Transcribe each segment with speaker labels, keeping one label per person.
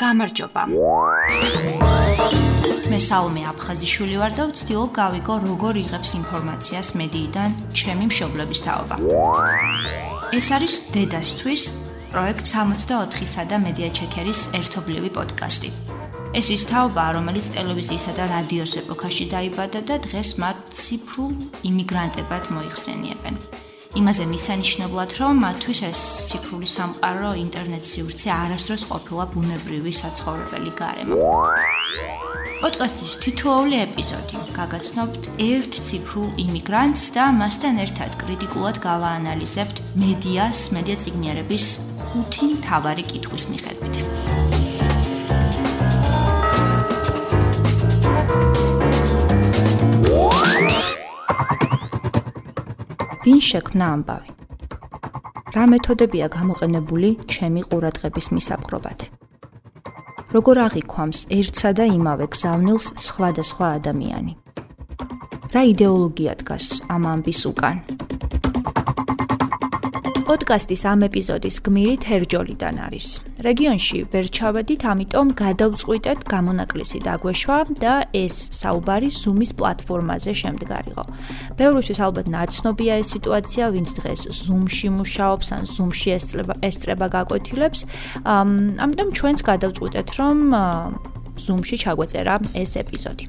Speaker 1: გამარჯობა. მე საუმე აფხაზიშვილი ვარ და ვცდილობ გავიგო როგორ იღებს ინფორმაციას მედიიდან ჩემი მშობლების თაობა. ეს არის დედასთვის პროექტ 64-ისა და მედია ჩეკერის ერთობლივი პოდკასტი. ეს ის თაობა, რომელიც ტელევიზიისა და რადიოს ეპოქაში დაიბადა და დღეს მათ ციფრულ იმიგრანტებად მოიხსენიებენ. იმაზე მისანიშნებლად, რომ მათთვის ეს ციფრული სამყარო, ინტერნეტ სივრცე არასდროს ყოფილა ბუნებრივი საცხოვრებელი გარემო. პოდკასტის თითოეული ეპიზოდი გაგაცნობთ ერთ ციფრულ იმიგრანტს და მასთან ერთად კრიტიკულად გავაანალიზებთ მედიას, მედია ციგნიერების ხუთი მთავარი კითხვის მიხედვით. ვინ შექმნა ამბავი? რა მეთოდებია გამოყენებული ჩემი ყურადღების მისაპყრობად? როგორ აღიქვამს ერთსა და იმავე გზავნილს სხვადასხვა ადამიანი? რა იდეოლოგია დგას ამ ამბის უკან? პოდკასტის ამ ეპიზოდის გმირი თერჯოლიდან არის. რეგიონში ვერ ჩავედით, ამიტომ გადავწყვიტეთ გამონაკლისი დაგვეშვა და ეს საუბარი Zoom-ის პლატფორმაზე შემდგარიყო. ბევრისთვის ალბათ ნაცნობია ეს სიტუაცია, ვინც დღეს Zoom-ში მუშაობს ან Zoom-ში ესწრება ესწრება გაკვეთილებს. ამიტომ ჩვენც გადავწყვიტეთ, რომ Zoom-ში ჩაგვეწერა ეს ეპიზოდი.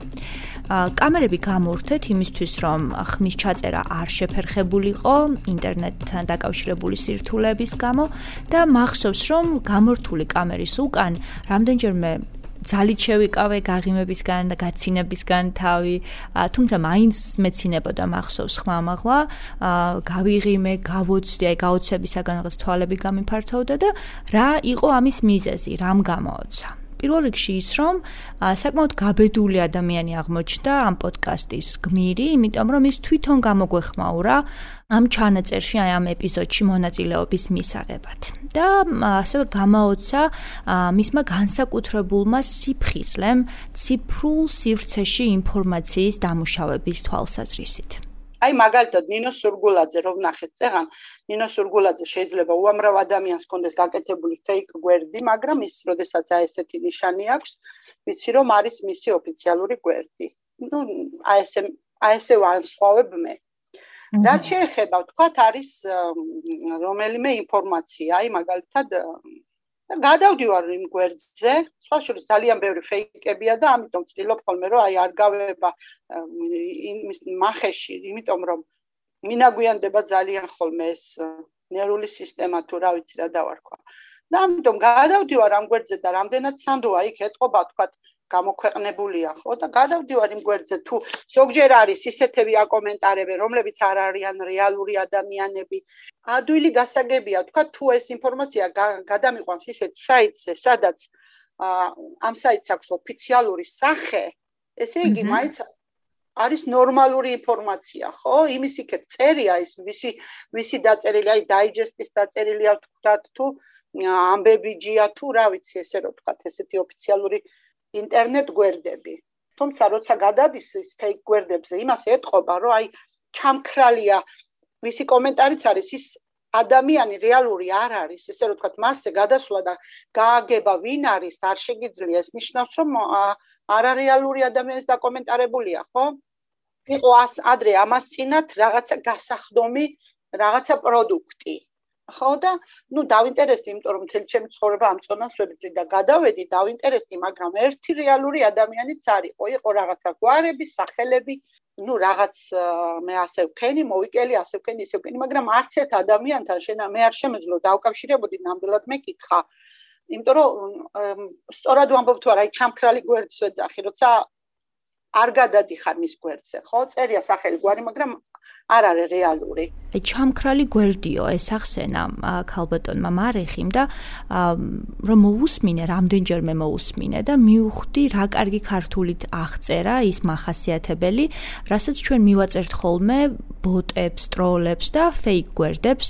Speaker 1: კამერები გამორთეთ იმისთვის, რომ ხმის ჩაწერა არ შეფერხებულიყო ინტერნეტთან დაკავშირებული სირთულეების გამო და მახსოვს, რომ გამორთული კამერის უკან რამდენჯერმე ძალით შევიკავე გაღიმებისგან და გაცინებისგან თავი, თუმცა მაინც მეცინებოდა მახსოვს ხმამაღლა, გავიღიმე, გავოცდი, აი გაოცებისაგან რაღაც თვალები გამიფართოვდა და რა იყო ამის მიზეზი, რამ გამოოცა? პირველ რიგში ის რომ საკმაოდ გაბედული ადამიანი აღმოჩნდა ამ პოდკასტის გმირი, იმიტომ რომ ის თვითონ გამოგვეხმაურა ამ ჩანაწერში, აი ამ ეპიზოდში მონაწილეობის მისაღებად. და ასევე გამოოცა მისმა განსაკუთრებულმა სიფხიზლემ ციფრულ სივრცეში ინფორმაციის დამუშავების თვალსაზრისით.
Speaker 2: აი მაგალითად ნინო სურგულაძე რომ ნახეთ წეღან ნინო სურგულაძე შეიძლება უამრავ ადამიანს კონდეს გაკეთებული ფეიქ გვერდი მაგრამ ის როდესაც აი ესეთი ნიშანი აქვს ვიცი რომ არის მისი ოფიციალური გვერდი. ну აი ესე აი ესე ვანსხვავებ მე. რა შეიძლება ვთქვათ არის რომელიმე ინფორმაცია. აი მაგალითად და გადავდივარ იმ გვერდზე, სხვა შორის ძალიან ბევრი ფეიკებია და ამიტომ ვწtildeობ ხოლმე რომ აი არ გავება იმის მახეში, იმიტომ რომ მინაგვიანდება ძალიან ხოლმე ეს ნერვული სისტემა თუ რა ვიცი რა დავარქვა. და ამიტომ გადავდივარ ამ გვერდზე და რამდენად სანდოა იქ ეთყობა თქვათ გამოქვეყნებულია ხო? და გადავდივარ იმ გვერდზე თუ ზოგჯერ არის ისეთები აკომენტარები რომლებიც არ არიან რეალური ადამიანები. ადვილი გასაგებია თქვა თუ ეს ინფორმაცია გადამიყვანს ისეთ საიტზე სადაც ამ საიტს აქვს ოფიციალური სახე ესე იგი მაინც არის ნორმალური ინფორმაცია, ხო? იმის იქეთ წერია ის, ვისი ვისი დაწერილი, აი დაიჯესტის დაწერილია თქვათ თუ ამბებიჯია თუ რა ვიცი ესე რომ თქვათ ესეთი ოფიციალური ინტერნეტ გვერდები. თუმცა როცა გადადის ის ფეიქ გვერდებზე, იმას ეთყობა, რომ აი ჩამქრალია მისი კომენტარიც არის ის ადამიანი რეალური არ არის, ესე რომ თქვა, მასზე გადასვლა და გააგება ვინ არის, არ შეგიძლია ეს ნიშნავს, რომ არარეალური ადამიანის დაკომენტარებულია, ხო? იყო ადრე ამას წინათ რაღაცა გასახდომი, რაღაცა პროდუქტი. ხო და ნუ დავინტერესდი, იმიტომ რომ მთელი ჩემი ცხოვრება ამ წონას ვებძვი და გადავედი, დავინტერესდი, მაგრამ ერთი რეალური ადამიანიც არისო, იყო რაღაცა გვარები, სახელები, ნუ რაღაც მე ასე ვქენი, მოვიკელი, ასე ვქენი, ისე ვქენი, მაგრამ არც ერთ ადამიანთან შენა მე არ შემეძლო დავკავშირებოდი ნამდვილად მეკითხა. იმიტომ რომ სწორად ვამბობ თუ არა, აი ჩამქრალი გვერდს ვეძახი, როცა არ გადადიხარ მის გვერდზე, ხო? წერია სახელი გვარი, მაგრამ არ არის რეალური.
Speaker 1: ჩამქრალი გვერდიო ეს ახსენა ქალბატონმა მარეხიმ და რომ მოусმინე, რამდენჯერმე მოусმინე და მივხვდი რა კარგი ქართულით აღწერა ის მახასიათებელი, რასაც ჩვენ მივაწერთ ხოლმე ბოტებს, ტროლებს და ფეიქ გვერდებს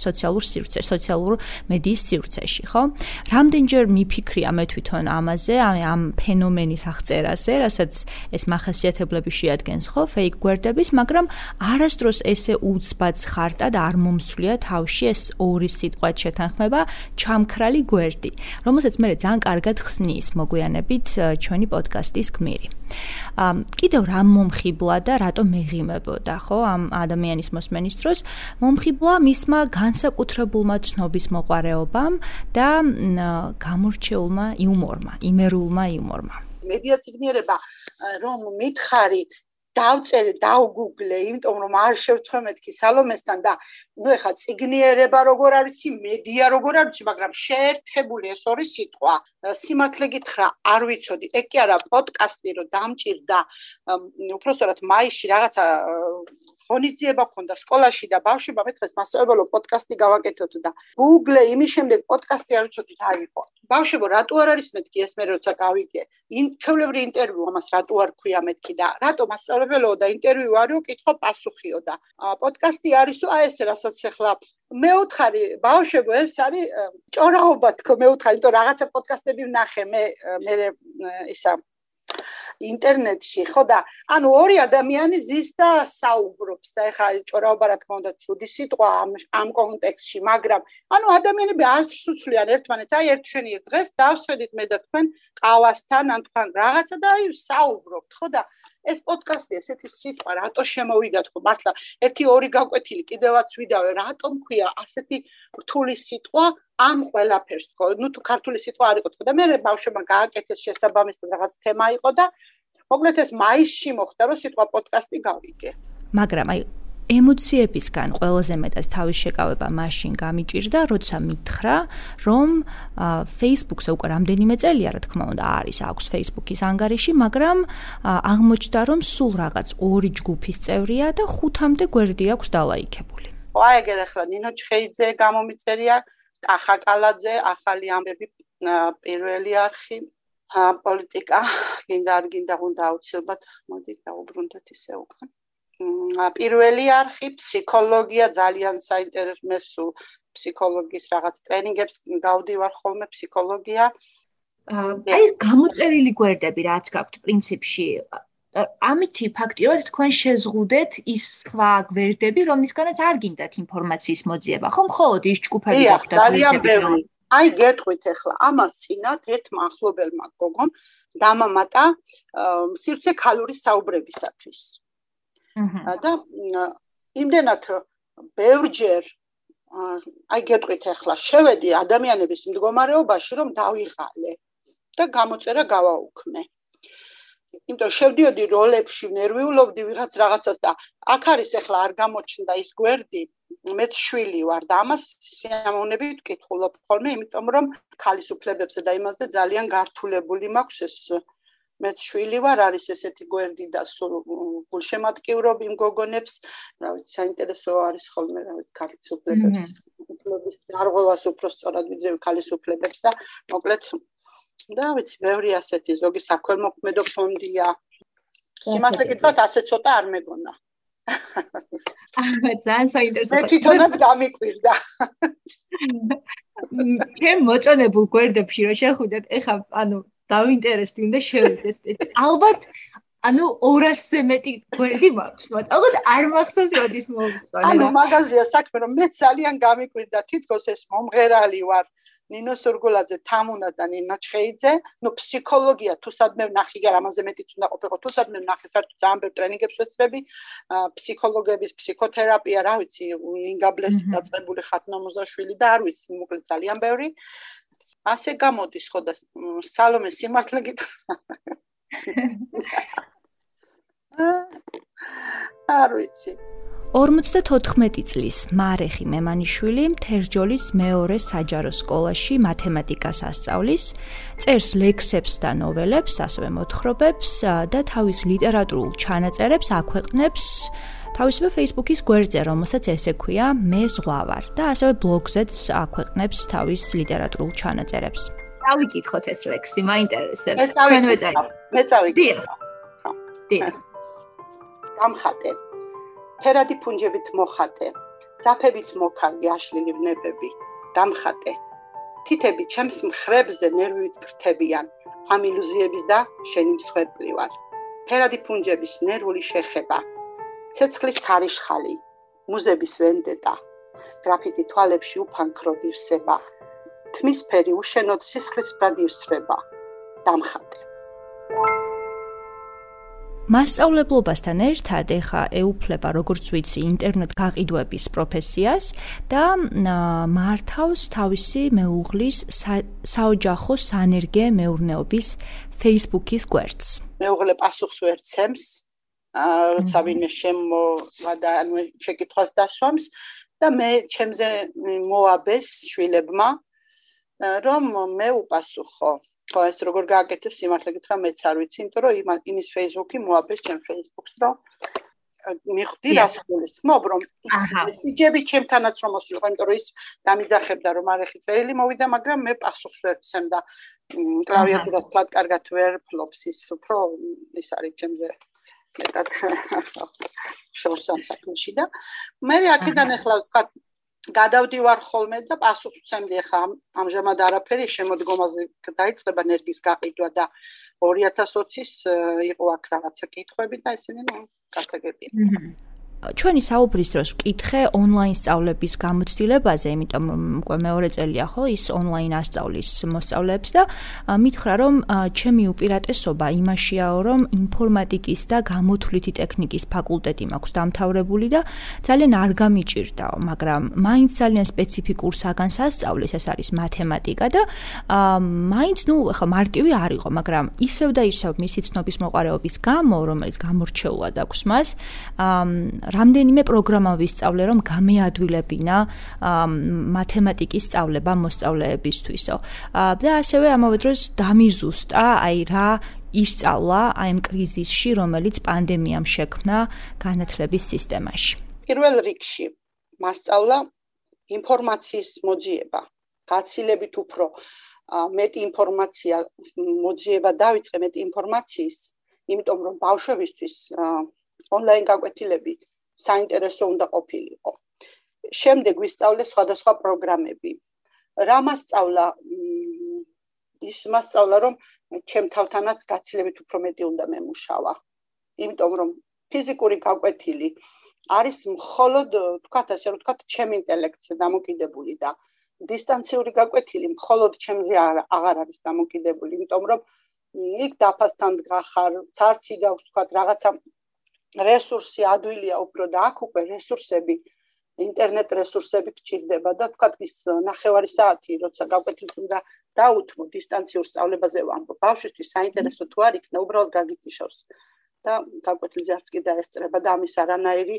Speaker 1: სოციალურ სივრცეში, სოციალურ მედიის სივრცეში, ხო? რამდენჯერ მიფიქრია მე თვითონ ამაზე, ამ ფენომენის აღწერაზე, რასაც ეს მახასიათებლები შეადგენს, ხო, ფეიქ გვერდების, მაგრამ არ არასდროს ესე უცბად ხარტა და არ მომსვლია თავში ეს ორი სიტყვა შეთანხმება ჩამქრალი გვერდი, რომელსაც მე ძალიან კარგად ხსნის მოგვიანებით ჩვენი პოდკასტის გმირი. ამ კიდევ რა მომხიბლა და რატომ მეღიმებოდა, ხო, ამ ადამიანის მოსმენის დროს? მომხიბლა მისმა განსაკუთრებულმა ცნობის მოყარეობამ და გამორჩეულმა იუმორმა, იმერულმა იუმორმა.
Speaker 2: მედია ციგნიერება რომ მითხარი დავწერე, დავგუგლე, იმიტომ რომ არ შევცხვე მეთქი სალომესთან და ნუ ეხა ციგნიერება როგორ არის, მედია როგორ არის, მაგრამ შეერთებული ეს ორი სიტყვა, სიმართლე გითხრა, არ ვიცოდი. ეგ კი არა პოდკასტი რომ დამჭირდა, უბრალოდ მაისში რაღაცა ღონისძიება ქონდა სკოლაში და ბავშვებმა მეთქეს მასწავლებლო პოდკასტი გავაკეთოთ და Google-ე იმის შემდეგ პოდკასტი არ ვიცოდი რა იყო. ბავშვებო, რატო არ არის მეთქი ეს მე როცა გავიგე? ინტერვიუ ინტერვიუ ამას რატო არ ქვია მეთქი და რატო მასწავლებლო და ინტერვიუ არისო, კითხო პასუხიო და პოდკასტი არისო, აი ეს რასაც ახლა მე ვთხარი ბავშვებო ეს არის ჭორაობა თქო მე ვთხარი იმიტომ რაღაცა პოდკასტები ვნახე მე მე ისა ინტერნეტში, ხო და ანუ ორი ადამიანი ზის და საუბრობს და ეხლა ჭორაობა რა თქმა უნდა ცუდი სიტყვა ამ ამ კონტექსტში, მაგრამ ანუ ადამიანები ასრს უცვლიან ერთმანეთს, აი ერთ შენი დღეს დავსვედით მე და თქვენ ყავასთან, ან თქვენ რაღაცა და აი საუბრობთ, ხო და ეს პოდკასტი ესეთი სიტყვა რატო შემოვიდა თქო მართლა ერთი ორი გაკვეთილი კიდევაც ვიდავე რატომ ქვია ასეთი რთული სიტყვა ამ ყველაფერს თქო ნუ თუ ქართული სიტყვა არ იყო თქო და მე ბავშვებმა გააკეთეს შესაბამისად რაღაც თემა იყო და მოკლედ ეს მაისში მოხდა რომ სიტყვა პოდკასტი გავიგე.
Speaker 1: მაგრამ აი ემოციებისგან ყველაზე მეტად თავის შეკავება მაშინ გამიჭირდა, როცა მითხრა, რომ Facebook-ზე უკვე რამდენიმე წელია, რა თქმა უნდა, არის აქვს Facebook-ის ანგარიში, მაგრამ აღმოჩნდა, რომ სულ რაღაც ორი ჯგუფის წევრია და ხუთამდე გვერდი აქვს დალაიქებული.
Speaker 2: აი ეგერ ახლა ნინო ჩხეიძე გამომიწერია, ტახა კალაძე, ახალი ამბები, პირველი არხი პოლიტიკა, გინდა არ გინდა უნდა აუცილებლად მოდი დაუბრუნდეთ ისე უკან. პირველი არხი ფსიქოლოგია ძალიან საინტერესო ფსიქოლოგიის რაღაც ტრენინგებს გავდივარ ხოლმე ფსიქოლოგია.
Speaker 3: აი ეს გამოწერილი გვერდები რაც გაქვთ პრინციპში ამითი ფაქტიურად თქვენ შეზღუდეთ ის სხვა გვერდები რომლისგანაც არ გინდათ ინფორმაციის მოძიება. ხო მხოლოდ ის ჯგუფები
Speaker 2: გაქვთ ძალიან ბევრი. აი გეტყვით ახლა ამას წინათ ერთმა ახლობელმა გოგომ დამამატა სივრცე ქალური საუბრებისათვის და იმდენად ბევრჯერ აი გეტყვით ახლა შევედი ადამიანების მდგომარეობაში რომ დავიღალე და გამოწერა გავაუქმე. იმიტომ შევდიოდი როლებში ნერვიულობდი ვიღაც რაღაცას და აქ არის ახლა არ გამოჩნდა ის გვერდი მეც შვილი ვარ და ამას სიამოვნებით ვკითხულობ ხოლმე იმიტომ რომ ქალის უფლებებზე და იმაზე ძალიან გართულებული მაქვს ეს მეც შვილი ვარ არის ესეთი გვერდი და სულ გულშემატკივრობ იმ გოგონებს რა ვიცი საინტერესო არის ხოლმე რა ვიცი ქალის უფლებებს უფლების დარღვევას უფრო სწორად ვიდრე ქალის უფლებებს და მოკლედ და ვიცი ბევრი ასეთი ზოგი საქველმოქმედო ფონდია. სიმართლე გითხრათ ასე ცოტა არ მეგონა.
Speaker 3: აა ძალიან საინტერესო.
Speaker 2: მე თვითონაც გამიკვირდა.
Speaker 3: მე მოწონებულ გვერდებში რომ შეხვიდეთ ეხა ანუ დავინტერესდი უნდა შევიდეს. ალბათ ანუ 200-ზე მეტი გვერდი მაქვს, მაგრამ ალბათ არ მახსოვს როდის მოვიწონე.
Speaker 2: ანუ მაგაზია საქმე რომ მე ძალიან გამიკვირდა თითქოს ეს მომღერალი ვარ. ნინო სურგულაძე, თამუნა და ნინო ჩხეიძე, ნუ ფსიქოლოგია თუ სადმე ვნახი, გარ ამაზე მეტიც უნდა ყოფილიყო, თუ სადმე ვნახი, საერთოდ ძალიან ბევრ ტრენინგებს ვესწრები, ფსიქოლოგების ფსიქოთერაპია, რა ვიცი, ინგაბლესი დაწყებული ხათნა მოზაშვილი და არ ვიცი, მოკლედ ძალიან ბევრი. ასე გამოდის ხო და სალომე სიმართლე გითხრა არ ვიცი.
Speaker 1: 54 წლის მარეხი მემანიშვილი თერჯოლის მეორე საჯარო სკოლაში მათემატიკას ასწავლის, წერს ლექსებს და ნოველებს, ასევე მოთხრობებს და თავის ლიტერატურულ ჩანაწერებს აქვეყნებს თავისუფე Facebook-ის გვერდზე, რომელსაც ესე ქვია მე ზღვავარ და ასევე ბლოგზეც აქვეყნებს თავის ლიტერატურულ ჩანაწერებს.
Speaker 3: დავიკითხოთ ეს ლექსი, მაინტერესებს.
Speaker 2: მე წავიკითხე. მე წავიკითხე.
Speaker 3: დიახ.
Speaker 2: გამხატე. ფერადი ფუნჯებით მოხატე. ძაფებით მოქალი აშლილი ვნებები. გამხატე. თითები ჩემს მხრებზე ნერვით ფრთებიან. ამ ილუზიების და შენი მსხვერპლი ვარ. ფერადი ფუნჯების ნერვული შეხება. ცეცხლის ქარიშხალი, მუზების ვენდეტა, გრაფიტი თვალებში უფანქრო დივსება, თმისფერი უშენოდ სისხლის ბრადივსება, დამხატე.
Speaker 1: მასწავლებლობასთან ერთად ეხა ეუფლება როგორც ვიცი ინტერნეტ გაყიდვების პროფესიას და მართავს თავისი მეუღლის საოჯახო სანერგე მეურნეობის Facebook-ის გვერდს.
Speaker 2: მეუღლე პასუხს ვერცემს, როცა ვინმე შემოვა და ანუ შეკითხვას დასვამს და მე ჩემზე მოაბეს შვილებმა რომ მე უპასუხო. ხო ეს როგორ გააკეთე სიმართლე გითხრა მეც არ ვიცი იმიტომ რომ იმის Facebook-ი მოაბეს ჩემ Facebook-ს რომ მიხვდი რას ხულის მობ რომ ისიჯები ჩემთანაც რომ მოსულიყო იმიტომ რომ ის დამიძახებდა რომ არახი წერილი მოვიდა მაგრამ მე პასუხს ვერ ვცემ და კლავიატურას ფლატ კარგად ვერ ფლობს ის უფრო ის არის ჩემზე მეტად შორს ამ საქმეში და მე აქედან ახლა ვთქვა გადავდივარ ხოლმე და პასუხს ვცემდი ახლა ამჟამად არაფერი შემოდგომაზე დაიწყება ენერგიის გაყიდვა და 2020-ის იყო აქ რაღაცა კითხვები და ისინი გასაგებია.
Speaker 1: ჩვენი საუბრის დროს ვკითხე ონლაინ სწავლების გამოცდილებაზე, იმიტომ რომ უკვე მეორე წელია ხო ის ონლაინ ასწავლის მოსწავლეებს და მითხრა რომ ჩემი უპირატესობა იმაშიაო რომ ინფორმატიკის და გამოთვლითი ტექნიკის ფაკულტეტი მაქვს დამთავრებული და ძალიან არ გამიჭირდაო, მაგრამ მაინც ძალიან სპეციფიკურ საგანს ასწავლის, ეს არის მათემატიკა და მაინც ნუ ხო მარტივი არ იყო, მაგრამ ისევ და ისევ მისი ცნობის მოყარეობის გამო, რომელიც გამორჩეულად აქვს მას, რამდენიმე პროგრამა ვისწავლე, რომ გამეადვილებინა მათემატიკის სწავლება მოსწავლეებისთვისო. და ასევე ამავე დროს დამიზუსტა, აი რა ისწავლა აი ამ კრიზისში, რომელიც პანდემიამ შექმნა განათლების სისტემაში.
Speaker 2: პირველ რიგში მასწავლა ინფორმაციის მოძიება, გაცილებით უფრო მეტი ინფორმაცია მოძიება დავიწყე მეტი ინფორმაციის, იმიტომ რომ ბავშვებისთვის ონლაინ გაკვეთილები საინტერესო უნდა ყოფილიყო. შემდეგ ვისწავლე სხვადასხვა პროგრამები. რა მასწავლა? ის მასწავლა, რომ ჩემ თავთანაც გაცილებით უფრო მეტი უნდა მემუშავა. იმიტომ რომ ფიზიკური გაკვეთილი არის მხოლოდ, თქვათ ასე, რომ თქვათ, ჩემ ინტელექტზე დამოკიდებული და დისტანციური გაკვეთილი მხოლოდ ჩემზე აღარ არის დამოკიდებული, იმიტომ რომ იქ დაფასთან დგახარ, ცარცი გაქვს, თქვათ, რაღაცა რესურსი ადვილია უფრო და აქ უკვე რესურსები ინტერნეტ რესურსები გჭირდება და თქვა ის ნახევარი საათი როცა გავკვეთილ უნდა დაუთმო დისტანციურ სწავლებაზე ვამბობ. ბავშვისთვის საინტერესო თუ არ იქნა უბრალოდ გაგიტიშავს და გავკვეთილზე არც კი დაესწრება და ამის არანაირი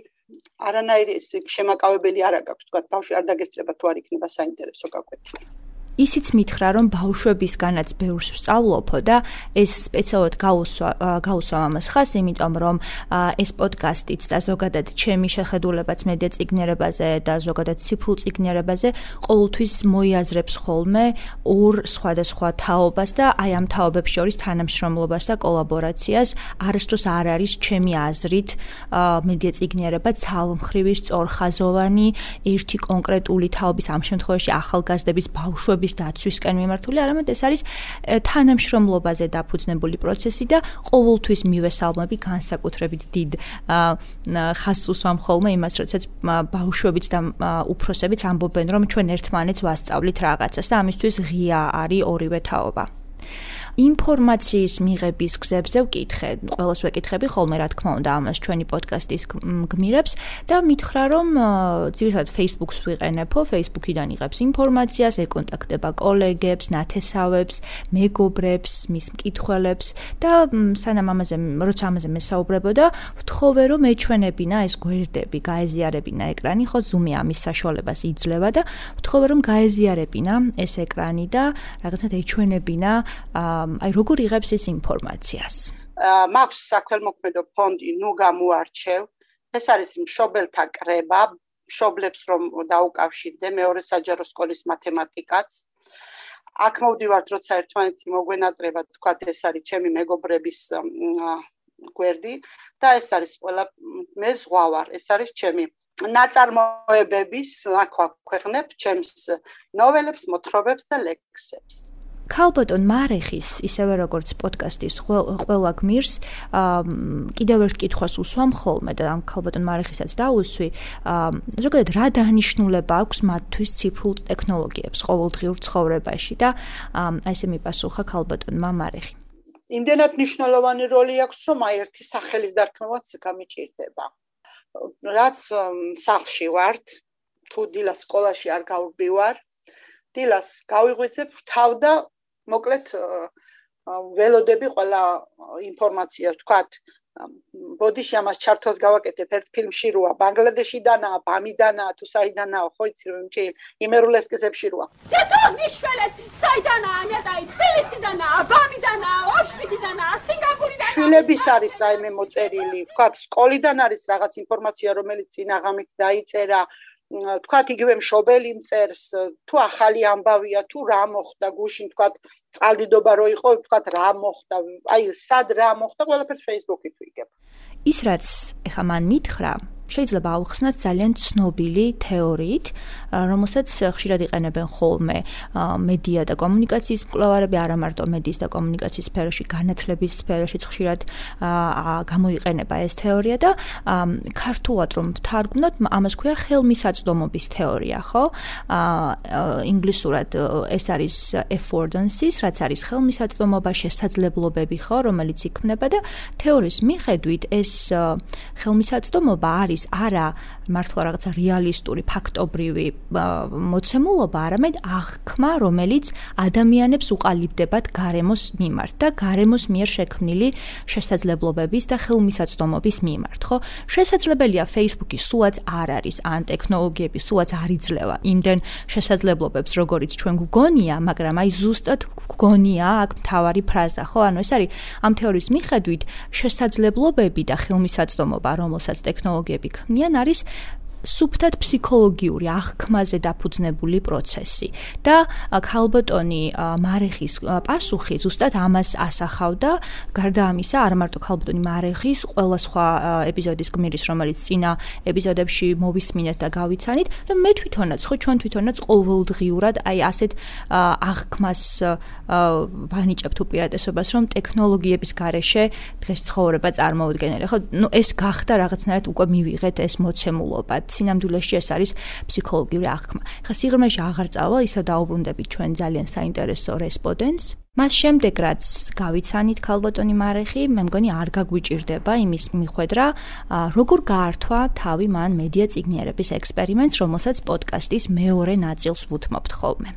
Speaker 2: არანაირი შემაკავებელი არ აქვს. თქვა ბავშვი არ დაგესწრება თუ არ იქნება საინტერესო გავკვეთილი
Speaker 1: ისიც მითხრა რომ ბავშვებისგანაც ბევრს ვსწავლობო და ეს სპეციალურად გაუსვა გაუსვა ამას ხას იმიტომ რომ ეს პოდკასტიც და ზოგადად ჩემი შეხედულებაც მედია ციგნერებაზე და ზოგადად ციფრულ ციგნერებაზე ყოველთვის მოიაზრებს ხოლმე ორ სხვადასხვა თაობას და აი ამ თაობებს შორის თანამშრომლობას და კოლაბორაციას. არასდროს არ არის ჩემი აზრით მედია ციგნერება ცალმხრივი სწორხაზოვანი ერთი კონკრეტული თაობის ამ შემთხვევაში ახალგაზრდების ბავშვების ცხოვრების დაცვისკენ მიმართული, არამედ ეს არის თანამშრომლობაზე დაფუძნებული პროცესი და ყოველთვის მივესალმები განსაკუთრებით დიდ ხასს უსვამ ხოლმე იმას, როდესაც ბავშვებიც და უფროსებიც ამბობენ, რომ ჩვენ ერთმანეთს ვასწავლით რაღაცას და ამისთვის ღია არის ორივე თაობა. ინფორმაციის მიღების გზებზე ვკითხე, ყოველს ვეკითხები ხოლმე რა თქმა უნდა ამას ჩვენი პოდკასტის გმირებს და მითხრა რომ ძირითადად Facebook-ს ვიყენებო, Facebook-იდან იღებს ინფორმაციას, ეკონტაქტება კოლეგებს, ნათესავებს, მეგობრებს, მის მკითხველებს და სანამ ამაზე როცა ამაზე მესაუბრებოდა, ვთხოვე რომ ეჩვენებინა ეს გვერდები, გაეზიარებინა ეკრანი, ხო Zoom-ი ამის საშუალებას იძლევა და ვთხოვე რომ გაეზიარებინა ეს ეკრანი და რაღაცნაირად ეჩვენებინა აა აი როგორ იღებს ეს ინფორმაციას?
Speaker 2: მაქვს საქველმოქმედო ფონდი, ნუ გამოარჩევ. ეს არის მშობელთა კრება, მშობლებს რომ დაუკავშირდე მეორე საჯარო სკოლის მათემატიკაც. აქ მოვდივართ, როცა ერთმანეთი მოგვენატრება, თქვა ეს არის ჩემი მეგობრების გვერდი და ეს არის ყველა მე ზღვავარ, ეს არის ჩემი ნაწარმოებების, აქ ვაქვეყნებ ჩემს ნოველებს, მოთხრობებს და ლექსებს.
Speaker 1: ქალბატონ მარეხის ისევე როგორც პოდკასტის ყველა გმირს კიდევ ერთ კითხვას უსვამ ხოლმე და ამ ქალბატონ მარეხისაც დაუსვი ზოგადად რა დანიშნულება აქვს მათთვის ციფრულ ტექნოლოგიებს ყოველდღიურ ცხოვრებაში და აი ესე მიპასუხა ქალბატონმა მარეხი
Speaker 2: იმდენად მნიშვნელოვანი როლი აქვს რომ აი ერთი სახელის დარქმევაც გამიჭირდება რაც სახლში ვართ თუ დილას სკოლაში არ გავბივარ დილას გავიღვიძებ თავ და მოკლედ ველოდები ყველა ინფორმაცია. ვთქვათ ბოდიში ამას ჩართვას გავაკეთებ. ერთ ფილმში როა ბანგლადეშიდანაა ბამიდანაა თუ საიდანაა ხო იცი რომ ჩი იმერულესკესებში როა
Speaker 4: დედო მიშველეთ საიდანაა მეტაი თბილისიდანაა ბამიდანაა ოშპიტიდანაა სინგაპურიდანაა
Speaker 2: შვილების არის რაიმე მოწერილი. ვთქვათ სკოლიდან არის რაღაც ინფორმაცია რომელიც წინ აღამით დაიწერა თქვათ იგივე მშობელი მწერს თუ ახალი ამბავია თუ რა მოხდა გუშინ თქვათ წყალდიდობა რო იყო თქვათ რა მოხდა აი სად რა მოხდა ყველაფერს Facebook-ით ვიგებ.
Speaker 1: ის რაც ეხა მან მითხრა შეიძლება აუხსნათ ძალიან ცნობილი თეორიით, რომელსაც ხშირად იყენებენ ხოლმე მედია და კომუნიკაციის მკვლევარები, არა მარტო მედიის და კომუნიკაციის სფეროში, განათლების სფეროშიც ხშირად გამოიყენება ეს თეორია და ქართულად რომ ვთარგმნოთ, ამას ქვია ხელმისაწვდომობის თეორია, ხო? ინგლისურად ეს არის affordances, რაც არის ხელმისაწვდომობა, შესაძლებლობები, ხო, რომელიც იქმნება და თეორიის მიხედვით ეს ხელმისაწვდომობა არის არის არა მართლა რაღაცა რეალისტური ფაქტობრივი მოცემულობა, არამედ აღქმა, რომელიც ადამიანებს უყალიბდებათ გარემოს მიმართ და გარემოს მიერ შექმნილი შესაძლებლობების და ხელმისაწვდომობის მიმართ, ხო? შესაძლებელია Facebook-ი სულაც არ არის ან ტექნოლოგიები სულაც არ იძლევა იმდენ შესაძლებლობებს, როგორიც ჩვენ გვგონია, მაგრამ აი ზუსტად გვგონია აქ მთავარი ფრაზა, ხო? ანუ ეს არის ამ თეორიის მიხედვით შესაძლებლობები და ხელმისაწვდომობა, რომელსაც ტექნოლოგიები ქმნიან არის სუფთად ფსიქოლოგიური აღქმაზე დაფუძნებული პროცესი. და ქალბოტონი მარეხის პასუხი ზუსტად ამას ასახავდა. გარდა ამისა არ მარტო ქალბოტონი მარეხის ყველა სხვა ეპიზოდის გმირის რომელიც წინა ეპიზოდებში მოვისმინეთ და გავიცანით. და მე თვითონაც ხო ჩვენ თვითონაც ყოველდღიურად აი ასეთ აღქმას ვანიჭებთ უპირატესობას რომ ტექნოლოგიების გარეშე დღეს ცხოვრება წარმოუდგენელი ხო ნუ ეს გახდა რაღაცნაირად უკვე მივიღეთ ეს მოცემულობა სინამდვილეში ეს არის ფსიქოლოგიური აღქმა. ხა სიღრმეში აღარ წავა, ისა დაუბრუნდებით ჩვენ ძალიან საინტერესო რესპონდენტს. მას შემდეგ რაც გავიცანით ქალბატონი მარეხი, მე მგონი არ გაგვიჭirdება იმის მიხვედრა, როგორ გაართვა თავი მან მედია ციგნიერების ექსპერიმენტს, რომელსაც პოდკასტის მეორე ნაწილს ვუთმობთ ხოლმე.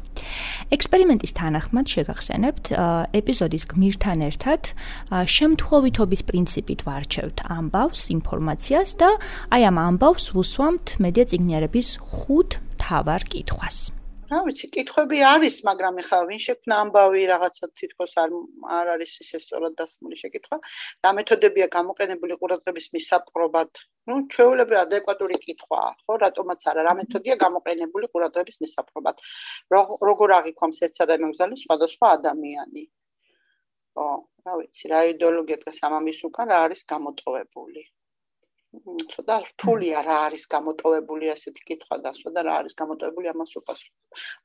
Speaker 1: ექსპერიმენტის თანახმად შეგახსენებთ, ეპიზოდის გმირთან ერთად შემთხვევითობის პრინციპით ვარჩევთ ამბავს, ინფორმაციას და აი ამ ამბავს ვუსვამთ მედია ციგნიერების ხუთ თავარ კითხვას.
Speaker 2: რა ვიცი, კითხვები არის, მაგრამ ეხლა ვინ შექმნა ამბავი, რაღაცა თითქოს არ არ არის ისე სწორად დასმული შეკითხვა. რა მეთოდებია გამოყენებული ყურადღების მისაპყრობად? ну, ჩვეულებრივ ადეკვატური კითხვაა, ხო, რატომაც არა, რა მეთოდია გამოყენებული ყურადღების მისაპყრობად? როგორ აღიქვამს ერთსა და იმავე სხვადასხვა ადამიანი? ო, რა ვიცი, რა იდეოლოგია დგას ამამის უკან, რა არის გამოტოვებული? ცოტა რთულია რა არის გამოტოვებული ასეთი კითხვა დასვა და რა არის გამოტოვებული ამას უპასუხო.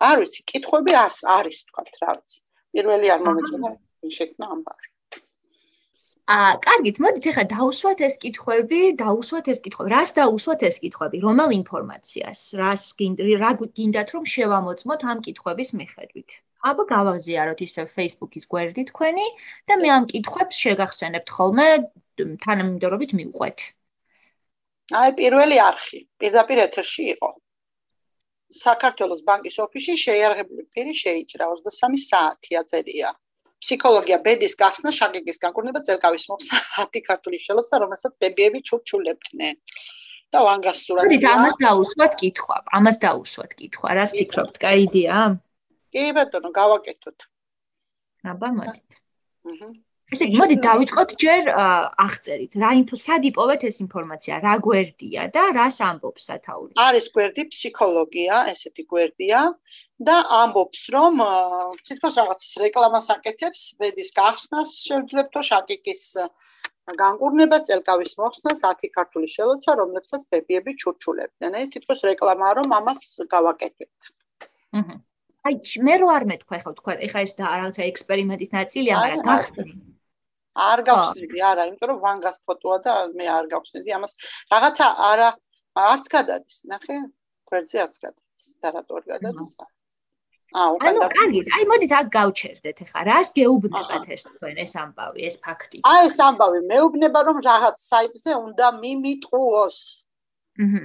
Speaker 2: არ ვიცი, კითხვები არის, არის თქვა რა ვიცი. პირველი არ მომეწონა შექმნა ამბარი.
Speaker 3: აა, კარგით, მოდით ახლა დაუსვათ ეს კითხვები, დაუსვათ ეს კითხვები. რას დაუსვათ ეს კითხვები? რომელ ინფორმაციას? რას რა გინდათ რომ შევამოწმოთ ამ კითხვების მიხედვით? აბა გავაღზიაროთ ისე Facebook-ის გვერდი თქვენი და მე ამ კითხვებს შეგახსენებთ ხოლმე თანამიმდევრობით მივყვეთ.
Speaker 2: აი პირველი არხი პირდაპირ ეთერში იყო. საქართველოს ბანკის ოფისში შეიარაღებული პირი შეიჭრა 23 საათი აწერია. ფსიქოლოგია ბედის გახსნა შაგეგის განკურნება წელკავის მოხსნა ხათი ქართული შელოცა რომელსაც ბებიები ჩურჩულებდნენ. და ვანგასურად
Speaker 3: და ამას დაუსვათ კითხვა ამას დაუსვათ კითხვა რას ფიქრობთ? კაი იდეა?
Speaker 2: კი ბატონო გავაკეთოთ.
Speaker 3: აბა მოდით. აჰა ესე იგი, მოდი დავიწყოთ ჯერ აღწერით, რა ინფო სად იპოვეთ ეს ინფორმაცია, რა გვერდია და რას ამბობს სათაური?
Speaker 2: არის გვერდი ფსიქოლოგია, ესეთი გვერდია და ამბობს, რომ თითქოს რაღაც რეკლამას აკეთებს, ბედის გახსნას შეძლებთო შაკიკის განკურნება წელკავის მოხსნას 10 ქართული შელოცა, რომლებსაც ბებიები ჩურჩულებდნენ. აი თითქოს რეკლამაა, რომ ამას გავაკეთებთ.
Speaker 3: აჰა. აი მე რო არ მეთქვა ხო თქვა ეხა ეს და რაღაცა ექსპერიმენტის ნაწილია მაგრამ გახსნი
Speaker 2: არ გავხსნიდი არა იმიტომ რომ ვანგას ფოტოა და მე არ გავხსნიდი ამას რაღაცა არა არც გადადის ნახე გვერდზე არც გადადის და რატო არ გადადის
Speaker 3: აუ ანუ კარგი აი მოდით აქ გავჩერდეთ ეხა რას გეუბნებათ ეს თქვენ ეს ამბავი ეს ფაქტი?
Speaker 2: აი ეს ამბავი მეუბნება რომ რაღაც საიტზე უნდა მიმიტყუოს.
Speaker 3: აჰა.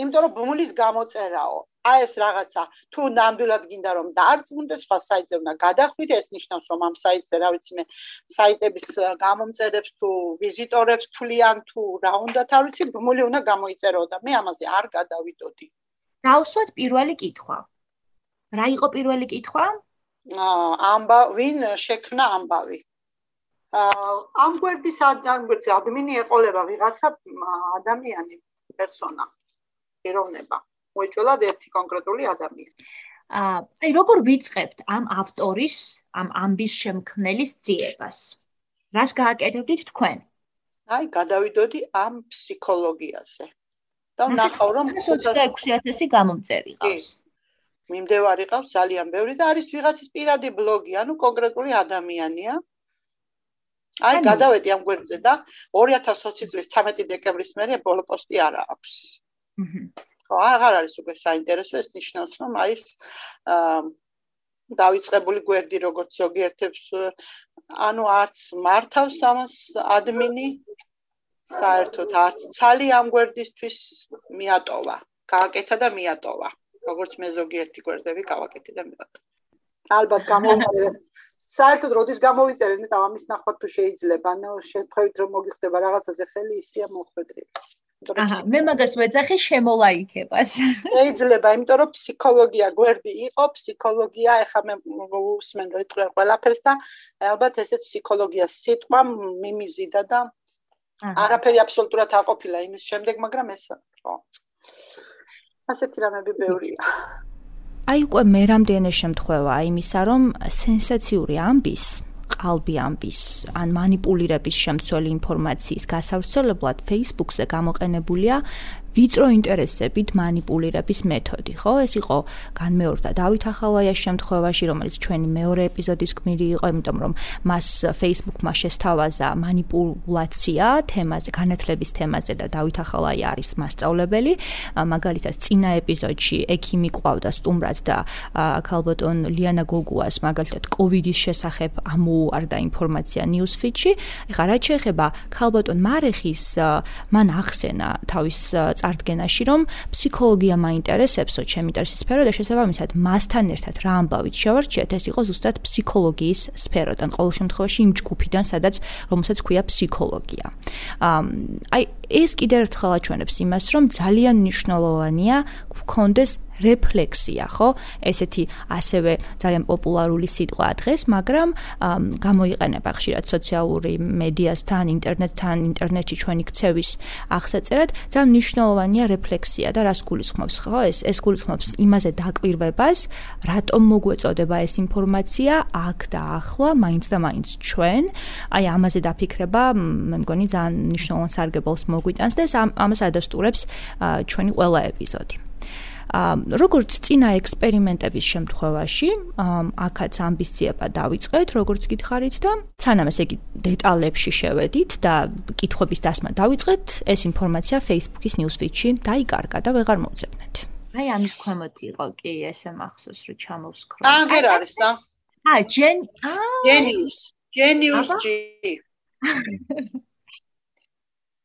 Speaker 2: იმიტომ რომ ბმულის გამოწერაო აი ეს რაღაცა თუ ნამდვილად გინდა რომ დაარწმუნდეს სხვა საიტზე უნდა გადახვიდე ეს ნიშნავს რომ ამ საიტზე რა ვიცი მე საიტების გამომწერებს თუ ვიზიტორებს თვლიან თუ რა უნდათ არ ვიცი ბმული უნდა გამოიწერო და მე ამაზე არ გადავიდოდი.
Speaker 3: დავსვათ პირველი კითხვა. რა იყო პირველი კითხვა?
Speaker 2: ამბა ვინ შექმნა ამბავი? ამ გვერდის ადმინი ეყოლება ვიღაცა ადამიანი პერსონა ეროვნება მოეჭოლად ერთი კონკრეტული ადამიანი.
Speaker 3: აა აი როგორ ვიწყებთ ამ ავტორის, ამ ამბის შემქმნელის ძიებას? რას გააკეთებდით თქვენ?
Speaker 2: აი გადავიდოდი ამ ფსიქოლოგიაზე. და ვნახავ რომ
Speaker 3: 26000 გამომწერი ყავს.
Speaker 2: მიმდევარი ყავს ძალიან ბევრი და არის ვიღაცის პირადი ბლოგი, ანუ კონკრეტული ადამიანია. აი გადავედი ამ გვერდზე და 2020 წლის 13 დეკემბრის მერე ბოლო პოსტი არა აქვს.
Speaker 3: აჰა.
Speaker 2: ხო აღარ არის უკვე საინტერესო ეს ნიშნავს რომ არის დავიწყებული გვერდი როგორც ზოგიერთებს ანუ არც მართავს ამას ადმინი საერთოდ არც ცალი ამ გვერდისთვის მიატოვა გააკეთა და მიატოვა როგორც მე ზოგიერთი გვერდები გავაკეთე და მიატოვა. ალბათ გამოვიწერე საერთოდ როდის გამოვიწერე? მე ამის ნახვა თუ შეიძლება. ანუ შეხვევით რომ მოგიხდება რაღაცაზე ხელი ისია მოხვედრილი
Speaker 3: აჰა, მე მაგას მეძახი შემოლაიქებას.
Speaker 2: შეიძლება, იმიტომ რომ ფსიქოლოგია გვერდი იყო, ფსიქოლოგია, ეხლა მე უსმენ რომ იტყვი ყველაფერს და ალბათ ესეც ფსიქოლოგიას სიტყვა მიმიზიდა და არაფერი აბსოლუტურად აყოფილა იმის შემდეგ, მაგრამ ეს ხო. ასეთი რამები ბევრია.
Speaker 1: აი უკვე მე რამდენი შემთხვევაა იმისა, რომ სენსაციური ამბის ყალბიამბის ან манипулირების შემცველი ინფორმაციის გასავრცელებლად Facebook-ზე გამოყენებულია ვიწრო ინტერესებით манипулირების მეთოდი, ხო? ეს იყო განმეორდა დავით ახალაიას შემთხვევაში, რომელიც ჩვენი მეორე ეპიზოდის გმირი იყო, იმიტომ რომ მას Facebook-მა შესთავაზა манипуляция თემაზე, განათლების თემაზე და დავით ახალაია არის მასწავლებელი. მაგალითად, წინა ეპიზოდში ექიმი ყავდა სტუმრად და ქალბატონ ლიანა გოგუას მაგალითად კოვიდის შესახებ ამოუარდა ინფორმაცია ნიუსფიდში. ეხლა რაც შეეხება ქალბატონ მარეხის მან ახსენა თავის წარდგენაში, რომ ფსიქოლოგია მაინტერესებსო, ჩემი ინტერესის სფერო და შესაბამისად მასთან ერთად რა ამბავით შევარჩიეთ, ეს იყო ზუსტად ფსიქოლოგიის სფეროდან, ყოველ შემთხვევაში იმ ჯგუფიდან, სადაც რომელსაც ქვია ფსიქოლოგია. აი ეს კიდევ ერთხელ აჩვენებს იმას, რომ ძალიან მნიშვნელოვანია გქონდეს რეფლექსია, ხო? ესეთი ასევე ძალიან პოპულარული სიტყვა დღეს, მაგრამ გამოიყენება ხშირად სოციალური მედიასთან, ინტერნეტთან, ინტერნეტში ჩვენი ქცევის აღსაწერად, ძალიან მნიშვნელოვანია რეფლექსია და რას გულისხმობს, ხო? ეს ეს გულისხმობს იმაზე დაკვირვებას, რატომ მოგვეწოდება ეს ინფორმაცია აქ და ახლა, მაინც და მაინც ჩვენ. აი ამაზე დაფიქრება, მე მგონი ძალიან მნიშვნელოვან სარგებელს მოგვიტანს და ეს ამას ადასტურებს ჩვენი ყველა ეპიზოდი. როგორც წინა ექსპერიმენტების შემთხვევაში, აქაც ამბიციება დავიწყეთ, როგორც გითხარით და სანამ ესე იგი დეტალებში შევედით და კითხვების დასმა დავიწყეთ, ეს ინფორმაცია Facebook-ის newsfeed-ში დაიკარგა და ვეღარ მოვძებნეთ.
Speaker 3: აი ამის ქვემოთ იყო კი ესე მახსოვს რომ ჩამოვსკროლ.
Speaker 2: აა ვერ არის ა?
Speaker 3: აა ჯენ აა
Speaker 2: გენიუს, გენიუს ჯი.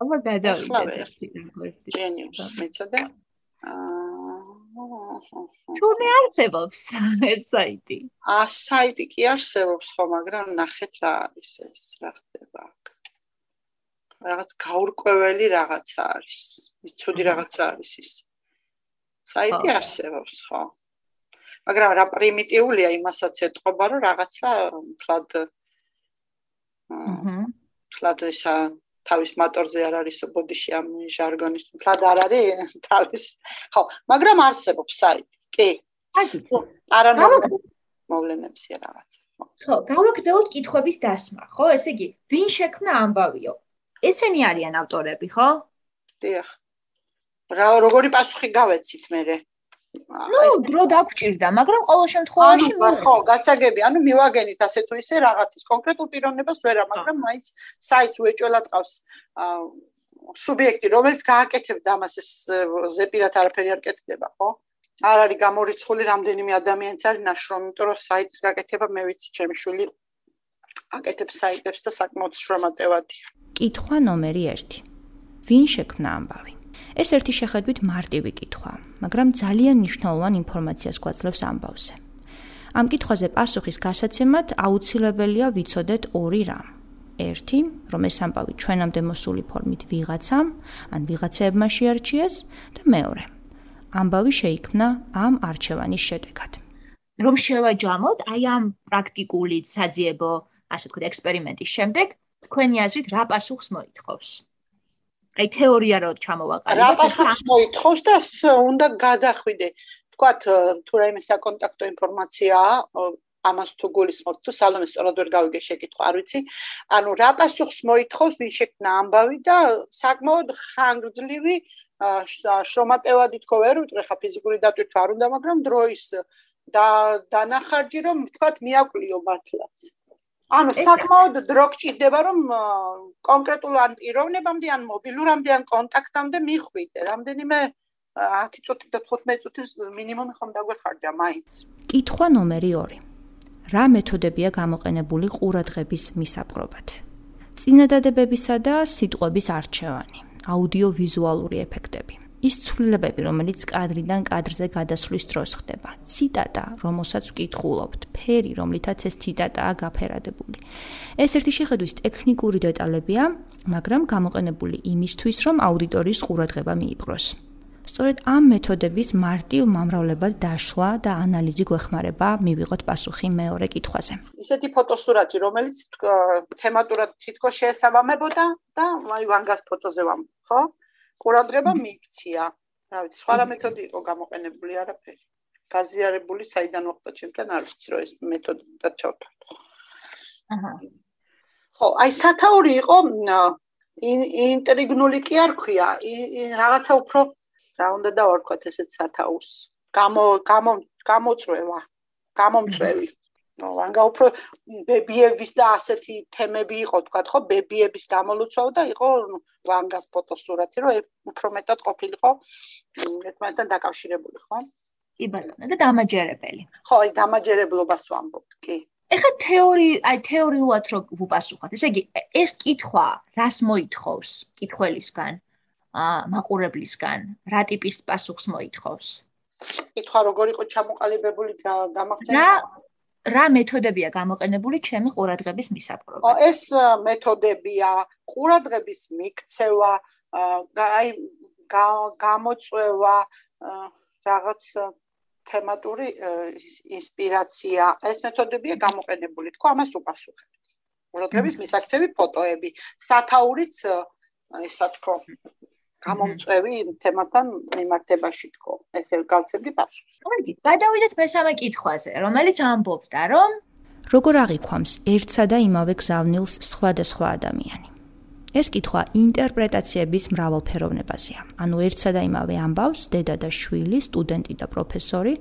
Speaker 3: აბა გადავიდეთ.
Speaker 2: გენიუს, მეცადე.
Speaker 3: თუ მე არსებობს ეს საიტი?
Speaker 2: ა საიტი კი არსებობს ხო, მაგრამ ნახეთ რა არის ეს, რა ხდება აქ. რაღაც გაურკვეველი რაღაცა არის. მიცუდი რაღაცა არის ის. საიტი არსებობს ხო? მაგრამ რა პრიმიტიულია იმასაც ეთყობა, რომ რაღაცა თლად აჰა. თლად ესა თავის მოტორზე არ არის ბოდიში ამ ჟარგონის. თლად არ არის? თავის ხო მაგრამ არსებობს საიტი კი. არა მოვლენებს რაღაც
Speaker 3: ხო. გავაგრძელოთ კითხების დასმა ხო? ესე იგი ვინ შექმნა ამბავიო? ესენი არიან ავტორები ხო?
Speaker 2: დიახ. რა როგორი პასუხი გავეცით მე
Speaker 3: ну, დრო დაგჭირდა, მაგრამ ყოველ შემთხვევაში
Speaker 2: ხო, გასაგები, ანუ მივაგენით ასე თუ ისე რაღაცის კონკრეტულ პიროვნებას ვერა, მაგრამ მაინც საიტს უეჭველად ყავს სუბიექტი, რომელიც გააკეთებდა ამას ეს ზეპირად არაფერი არ კეთდება, ხო? არ არის გამორიცხული რამდენიმე ადამიანიც არის ნაშრომი, იმიტომ რომ საიტის გაკეთება მე ვიცი, ჩემი შვილი აკეთებს საიტებს და საკმაოდ შრომატევადია.
Speaker 1: კითხვა ნომერი 1. ვინ შექმნა ამბავი? ეს ერთი შეხედვით მარტივი კითხვაა, მაგრამ ძალიან მნიშვნელოვან ინფორმაციას გვაძლევს ამბავზე. ამ კითხვაზე პასუხის გასაცემად აუცილებელია ვიცოდეთ ორი რამ. ერთი, რომ ეს ამბავი ჩვენამდე მოსული ფორმით ვიღაცამ, ან ვიღაცებმა შეარჩიეს და მეორე, ამბავი შეიქმნა ამ არჩევანის შედეგად.
Speaker 3: რომ შევაჯამოთ აი ამ პრაქტიკული საძიებო, ასე ვთქვათ, ექსპერიმენტის შემდეგ, თქვენი აზრით რა პასუხს მოითხოვს? აი თეორია რო ჩამოვაყალიბოთ
Speaker 2: რა პასუხს მოითხოვს და უნდა გადახვიდე. თქვათ თუ რაიმე საკონტაქტო ინფორმაციაა ამას თუ გულისხმობთ თუ სალონეს სწორად ვერ გავიგე შეკითხვა არ ვიცი. ანუ რა პასუხს მოითხოვს ვინ შექმნა ამბავი და საკმაოდ ხანგრძლივი შრომატევადი თქო ვერ უტყვი ხა ფიზიკური დატვირთვა არ უნდა მაგრამ დროის და დანახარჯი რომ თქვათ მიაკვლიო მართლაც ანუ საკმაოდ დრო გჭირდება რომ კონკრეტულ ან პიროვნებამდე ან მობილურამდე ან კონტაქტამდე მიხვიდე. რამდენიმე 10 წუთი და 15 წუთის მინიმუმი ხომ დაგვეხარჯა მაინც.
Speaker 1: კითხვა ნომერი 2 რა მეთოდებია გამოყენებული ყურადღების მისაპყრობად? წინადადებებისა და სიტყვების არჩევანი აუდიო-ვიზუალური ეფექტები ის ცვლილებები, რომელიც კადრიდან კადრზე გადასვლის დროს ხდება. ციტატა, რომელსაც ვკითხულობთ, ფერი, რომლითაც ეს ციტატაა გაფერადებული. ეს ერთი შეხედვის ტექნიკური დეტალებია, მაგრამ გამოყენებული იმისთვის, რომ აუდიტორიის ყურადღება მიიპყროს. სწორედ ამ მეთოდების მარტივ მომრავლებად დაშლა და ანალიზი გვეხმარება მივიღოთ პასუხი მეორე კითხვაზე.
Speaker 2: ისეთი ფოტოსურათი, რომელიც თემატურად თითქოს შეესაბამებოდა და აი ვანგას ფოტოზე ვამ, ხო? ყურადღება მიიქცია. რა ვიცი, სხვა რა მეთოდი იყო გამოყენებული არაფერი. გაზიარებული საიდან მოხდა ჩემთან არ ვიცი რომ ეს მეთოდი და ჩავთვალო. აჰა. ხო, აი სათაური იყო ინტრიგნული კი არ ქვია, რაღაცა უფრო რა უნდა დავარქვათ ესეთ სათაურს. გამო გამო გამოწვევა, გამომწვევი. ნუ ვანგა უფრო ბებიების და ასეთი თემები იყო თქვა ხო ბებიების გამოლოცვა და იყო ვანგას ფოტოსურათი რომ უფრო მეტად ყოფილიყო ერთმანეთთან დაკავშირებული ხო?
Speaker 3: კი ბატონო და დამაჯერებელი.
Speaker 2: ხო აი დამაჯერებლობას ვამბობ კი.
Speaker 3: ეხა თეორი აი თეორიულად რო ვუპასუხოთ. ესე იგი ეს კითხვა რას მოითხოვს კითხველისგან ა მაყურებლისგან? რა ტიპის პასუხს მოითხოვს?
Speaker 2: კითხვა როგორ იყო ჩამოყალიბებული გამახსენებელი
Speaker 3: რა მეთოდებია გამოყენებული ჩემი ყურადღების მისაპყრობად?
Speaker 2: ეს მეთოდებია ყურადღების მიქცევა, აი გამოწვევა, რაღაც თემატური ინსპირაცია. ეს მეთოდებია გამოყენებული, თქო, ამას უპასუხებთ. ყურადღების მისაქცევი ფოტოები, სათაურიც ისა თქო, გამომწვევი თემასთან მიმართებაში თქო. ესე გავცემდი პასუხს.
Speaker 3: კარგი, გადავიდეთ მესამე კითხვაზე, რომელიც ამბობდა, რომ
Speaker 1: როგორ აღიქვამს ერთსა და იმავე გზავნილს სხვადასხვა ადამიანი. ეს კითხვა ინტერპრეტაციების მრავალფეროვნებაზეა. ანუ ერთსა და იმავე ამბავს დედა და შვილი, სტუდენტი და პროფესორი,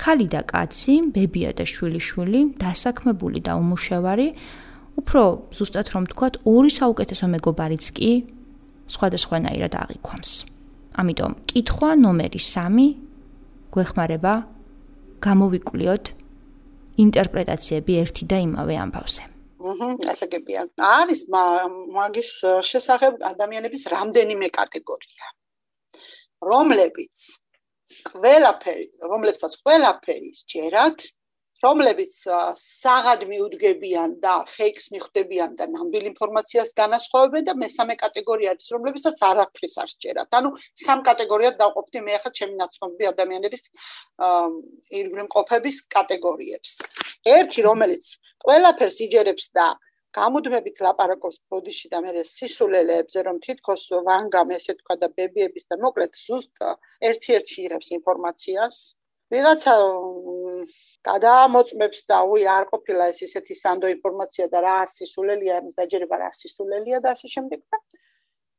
Speaker 1: ქალი და კაცი, ბებია და შვილიშვილი, დასაქმებული და უმუშევარი, უფრო ზუსტად რომ ვთქვათ, ორი საუკეთესო მეგობარიც კი სხვადასხვანაირად აღიქვამს. ამიტომ კითხვა ნომერი 3 გვეხმარება გამოვიკვლიოთ ინტერპრეტაციები ერთი და იმავე ამბავზე.
Speaker 2: აჰა, ასე გებია. არის მაგის შესახებ ადამიანების რამდენიმე კატეგორია. რომლებიც ყველაფერი, რომლებსაც ყველაფერი სჯერათ, რომლებიც საღად მიუდგებიან და ფეიქს მიხვდებიან და ნამდვილ ინფორმაციას განასხვავებენ და მესამე კატეგორია არის რომლებიცაც არაფრის არ სჯერათ. ანუ სამ კატეგორიად დავყოფდი მე ახლა ჩემი ნაცნობი ადამიანების ირგვლივ მყოფების კატეგორიებს. ერთი რომელიც ყველაფერს იჯერებს და გამუდმებით ლაპარაკობს ბოდიში და მე სისულელეებზე რომ თითქოს ვანგამ ესე თქვა და ბებიების და მოკლედ ზუსტ ერთ-ერთი იღებს ინფორმაციას ვიღაცა გადაამოწმებს და უი არ ყოფილა ეს ისეთი სანდო ინფორმაცია და რა არის სისულელია ამის დაჯერება რა სისულელია და ასე შემდეგ და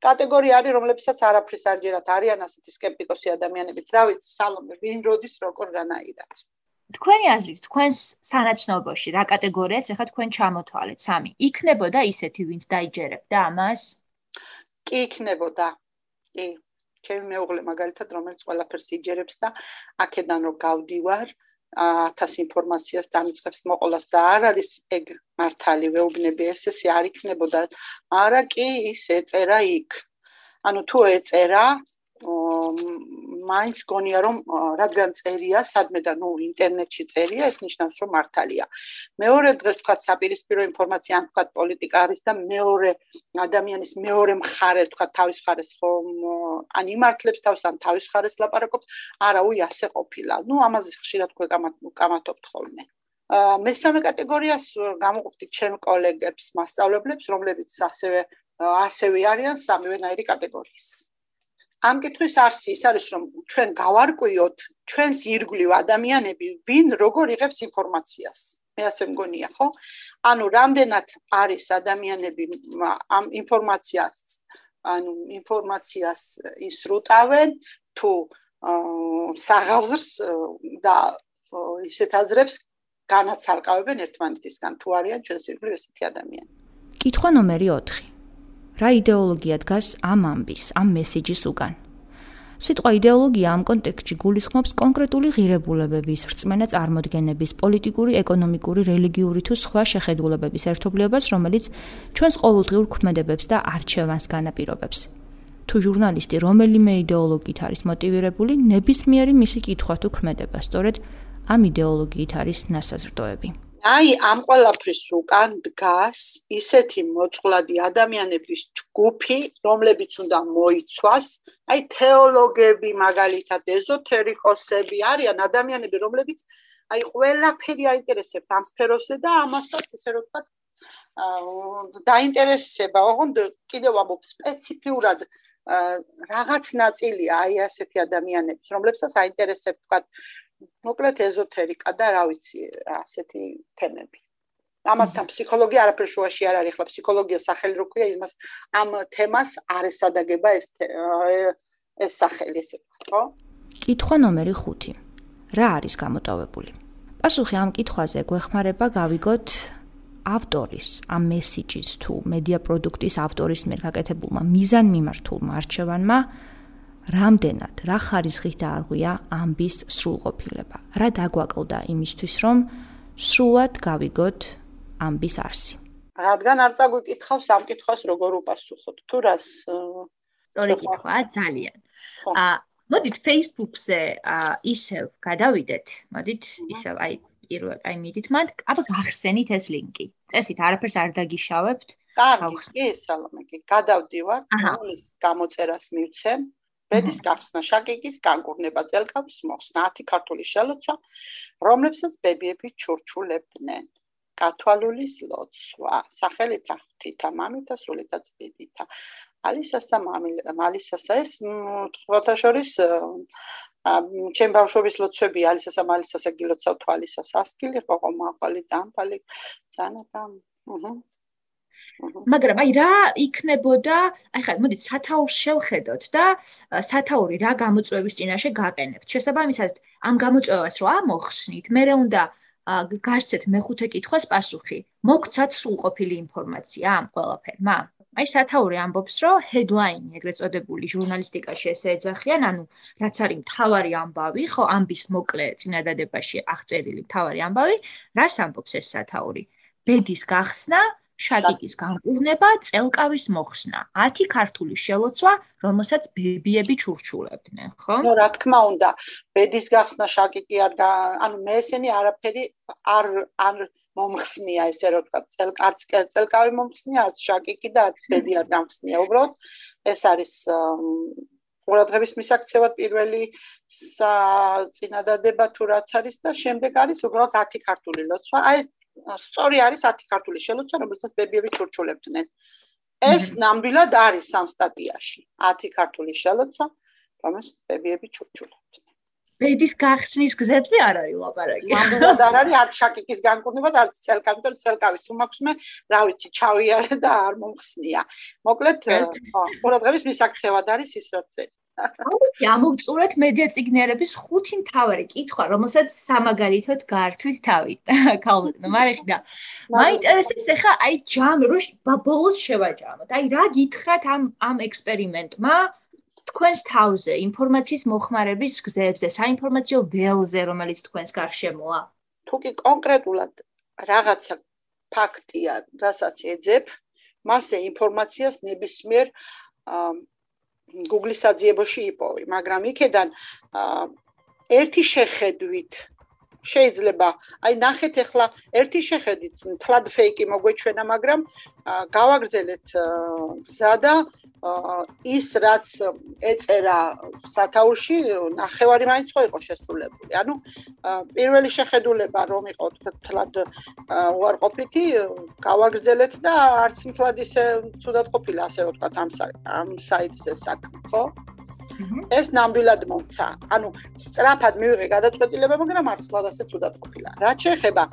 Speaker 2: კატეგორია არის რომლებსაც არაფრის არ ჯერათ არიან ასეთი скеპტიკოსი ადამიანებიც. რა ვიცი სალომე ვინ როდის როგორ რანაირად
Speaker 3: თქვენი აზრით თქვენს სანაცნობოში რა კატეგორიაც ახლა თქვენ ჩამოთვალეთ სამი. იქნებოდა ისეთი ვინც დაიჯერებდა ამას?
Speaker 2: კი იქნებოდა. კი. ჩემი მეუღლე მაგალითად, რომელიც ყველაფერს იჯერებს და აქედან რომ გავდივარ, ათას ინფორმაციას დამიწყებს მოყოლას და არ არის ეგ მართალი ვეუბნები ესესი არ იქნებოდა. არა კი ის ეწერა იქ. ანუ თუ ეწერა მაინც გონია რომ რადგან წერია სადმე და ნუ ინტერნეტში წერია ეს ნიშნავს რომ მართალია. მეორე დღეს თქვა საპირისპირო ინფორმაცია ან თქვა პოლიტიკა არის და მეორე ადამიანის მეორე მხარე თქვა თავის მხარეს ხომ ან იმართლებს თავს ან თავის მხარეს ლაპარაკობს არა უი ასე ყოფილა. ნუ ამაზე ხშირად თქვა კამათობთ ხოლმე. მესამე კატეგორიას გამოყოფთ ჩემ კოლეგებს მასწავლებლებს რომლებიც ასევე ასევე არიან სამივენაირი კატეგორიის ამ კითხვის არსი ის არის რომ ჩვენ გავარკვიოთ ჩვენს ირგვლივ ადამიანები ვინ როგორ იღებს ინფორმაციას. მე ასე მგონია ხო? ანუ რამდენად არის ადამიანები ამ ინფორმაციას ანუ ინფორმაციას ისრუტავენ თუ საღაზრს და ისეთ აზრებს განაცალკავებენ ერთმანეთისგან. თუ არიან ჩვენს ირგვლივ ესეთი ადამიანები
Speaker 1: კითხვა ნომერი 4 რა იდეოლოგია დგას ამ ამბის, ამ მესიჯის უგან. სიტყვა идеოლოგია ამ კონტექსტში გულისხმობს კონკრეტული ღირებულებების, რწმენა წარმოდგენების, პოლიტიკური, ეკონომიკური, რელიგიური თუ სხვა შეხედულებების ერთობლიობას, რომელიც ჩვენს ყოველდღიურ ქმედებებს და არჩევანს განაპირობებს. თუ ჟურნალისტი რომელიმე идеოლოგიით არის მოტივირებული, ნებისმიერი მისი კითხვა თუ ქმედება სწორედ ამ идеოლოგიით არის ნასაზრდოები.
Speaker 2: აი ამ ყველაფრის უკან დგას ისეთი მოწყვლადი ადამიანების ჯგუფი, რომლებიც უნდა მოიცვას, აი თეოლოგები, მაგალითად ეზოთერიკოსები არიან ადამიანები, რომლებიც აი ყველაფერი აინტერესებთ ამ სფეროზე და ამასაც ესე რომ ვთქვათ დაინტერესება, ოღონდ კიდევ ამბობ სპეციფიურად რაღაც ნაწილია აი ასეთი ადამიანების, რომლებსაც აინტერესებთ ვთქვათ მოკლედ ეზოთერიკა და რა ვიცი ასეთი თემები. ამათთან ფსიქოლოგია არაფერ შუაში არ არის, ხლა ფსიქოლოგია სახელი რო ქვია იმას ამ თემას არ ესადაგება ეს ეს სახელი ესე ხო?
Speaker 1: კითხვა ნომერი 5. რა არის გამოტოვებული? პასუხი ამ კითხვაზე გვეხმარება გავიგოთ ავტორის ამ მესიჯის თუ მედია პროდუქტის ავტორის მიერ გაკეთებულმა მიზანმიმართულმა არჩევანმა რამდენად რა ხარისხით დაარღვია ამბის სრულყოფილება. რა დაგვაკლდა იმისთვის, რომ სრულად გავიგოთ ამბის არსი.
Speaker 2: რადგან არ წაგვიკითხავ სამკითხავს როგორ უპასუხოთ? თუ რას
Speaker 3: სწორი კითხვაა ძალიან. აა მოდით Facebook-ზე ისევ გადავიდეთ. მოდით ისევ აი პირველ აი მიდით მანდ აბა გახსენით ეს ლინკი. წესით არაფერს არ დაგიშავებთ.
Speaker 2: კარგი, კი, სალომე, კი, გადავდივარ. ის გამოწერას მივცემ. ბედის გახსნა, შაკიკის განკურნება, წელკავის მოხსნა, 10 ქართული შელოცვა, რომლებსაც ბებიები ჩურჩულებდნენ. კათვალულის ლოცვა, სახელით ახთითა, მამითა, სულითა, წვიდითა. ალისასა მალისასა ეს ფოტოშორის ჩემ ბავშვობის ლოცვები ალისასა მალისასა გილოცავ თვალისასა ასკილი ყოყო მაყალი დამფალი ძანაბა აჰა
Speaker 3: მაგრამ აი რა იქნებოდა, აი ხა მოდით სათაურს შევხედოთ და სათაური რა გამოწვევის წინაშე გაყენებთ. შესაბამისად, ამ გამოწვევას რა მოხსნით, მე რა უნდა გასცეთ მეხუთე კითხვას პასუხი. მოგცათ სრულყოფილი ინფორმაცია ამ ყველაფერმა? აი სათაური ამბობს, რომ headline-ი, ეგრეთ წოდებული ჟურნალისტიკაში ესე ეძახიან, ანუ რაც არის მთავარი ამბავი, ხო, ამბის მოკლე წინადადებაში აღწერილი მთავარი ამბავი, რას ამბობს ეს სათაური? ბედის გახსნა, შაგიკის განკურნება, წელკავის მოხსნა, 10 ქართული შელოცვა, რომელსაც ბებიები ჩურჩულებდნენ, ხო?
Speaker 2: ნუ რა თქმა უნდა, ბედის გახსნა შაგიკი არ ანუ მე ესენი არაფერი არ არ მომხსნია ესე რომ თქვა წელკარც წელკავი მომხსნია, არც შაგიკი და არც ბედი არ გამხსნია, უბრალოდ ეს არის ყურადღების მისაქცევად პირველი საწინადადება თუ რაც არის და შემდეგ არის უბრალოდ 10 ქართული ლოცვა. აი ეს სწორი არის 10 ქართული შელოცვა, რომელსაც ბებიები ჩურჩულებდნენ. ეს ნამდვილად არის სამ სტატიაში 10 ქართული შელოცვა, რომელსაც ბებიები ჩურჩულებდნენ.
Speaker 3: ბედის გახსნის გზებზე არ არის ლაპარაკი.
Speaker 2: მანდულად არ არის არც შაკიკის განკურნება და არც ცელკავი, თორე ცელკავის თუ მაქვს მე, რა ვიცი, ჩავიარე და არ მომხსნია. მოკლედ, ხო, ყურადღების მისაქცევად არის ის რაც წერია.
Speaker 3: გამოგწურეთ მედია ციგნიერების ხუთი მთავარი კითხვა, რომელსაც სამაგალითოდ გართვით თავი. ქალბატონო, მარიხდა. მაინტერესებს ახლა აი ჯამ რო ბოლოს შევაჯამოთ. აი რა გითხრათ ამ ამ ექსპერიმენტმა? თქვენს თავზე ინფორმაციის მოხმარების გზებზე, საინფორმაციო ველზე, რომელიც თქვენს გარშემოა.
Speaker 2: თუ კი კონკრეტულად რაღაცა ფაქტია, რასაც ეძებ, მასე ინფორმაციას ნებისმიერ Google-ის საძიებოში იპოვი, მაგრამ იქედან ერთი შეხედვით შეიძლება. აი ნახეთ ახლა ერთი შეხედვით თლად ფეიკი მოგვეჩვენა მაგრამ გავაგრძელეთ ზადა ის რაც ეწერა სათაურში ნახევარი მაინც ხო იყო შესრულებული. ანუ პირველი შეხედულება რომ იყო თლად უარყოფითი გავაგრძელეთ და არც თლად ისე ცუდად ყოფილა ასე ვთქვა ამ ამ საიტზე საქმე ხო ეს ნამდვილად მომცა. ანუ სწრაფად მივიღე გადაწყვეტილება, მაგრამ არც თქვა ასე თუდად ყოფილა. რა შეეხება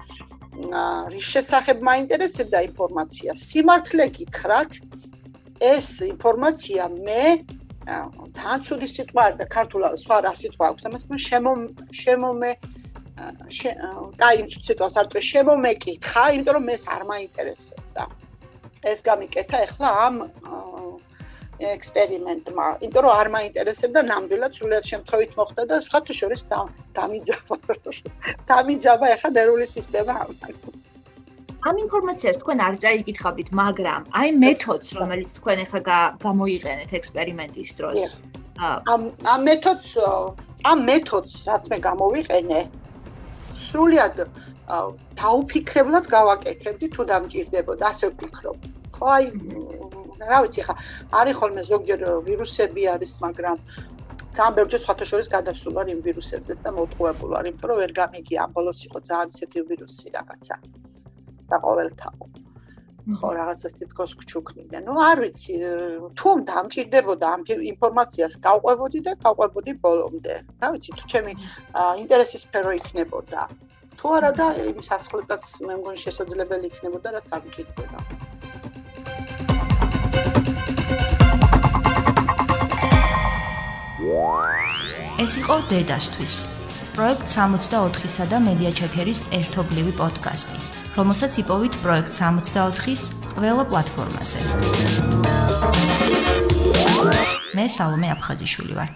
Speaker 2: რის შესახებ მაინტერესებდა ინფორმაცია? სიმართლე გითხრათ, ეს ინფორმაცია მე ძალიან ცუდი სიტყვა და ქართულად სხვა რა სიტყვა აქვს, ამას მე შემო შემომე აი იმ სიტყვას არ წე შემომეკითხა, იმიტომ რომ მე არ მაინტერესებდა. ეს გამიკეთა ახლა ამ ექსპერიმენტმა, იმიტომ რომ არ მაინტერესებდა ნამდვილად სრულიად შემთხვევით მოხდა და ხათუ შორის დამიძაბა. დამიძაბა ახლა ნერვული სისტემა.
Speaker 3: ამ ინფორმაციას თქვენ არ წაიკითხავთ, მაგრამ აი მეთოდს, რომელიც თქვენ ახლა გამოიყენეთ ექსპერიმენტის დროს.
Speaker 2: ამ ამ მეთოდს ამ მეთოდს რაც მე გამოვიყენე სრულიად დაუფიქრებლად გავაკეთებდი თუ დამჭირდებოდა, ასე ვფიქრობ. ხო აი რა ვიცი ხა არის ხოლმე ზოგჯერ ვირუსები არის მაგრამ ძალიან ბევრი სხვათა შორის გადასულ არ იმ ვირუსებზეც და მოტყუებულ არ იმიტომ რომ ვერ გამიგი ამ ბოლოს იყო ძალიან ისეთი ვირუსი რაღაცა და ყოველთაო ხო რაღაცას თითქოს გჩუქნიდა ნუ არ ვიცი თუ დამჭირდებოდა ამ ინფორმაციას გავყვებოდი და გავყვებოდი ბოლომდე. რა ვიცი თუ ჩემი ინტერესის სფერო იქნებოდა. თუ არა და იმის ასხლებაც მე მგონი შესაძლებელი იქნებოდა რაც არ მჭირდება
Speaker 1: ეს იყო დედასთვის. პროექტ 64-ისა და მედია ჩეკერის ერთობლივი პოდკასტი, რომელსაც იპოვით პროექტ 64-ის ყველა პლატფორმაზე. მე სალომე აფხაზიშვილი ვარ.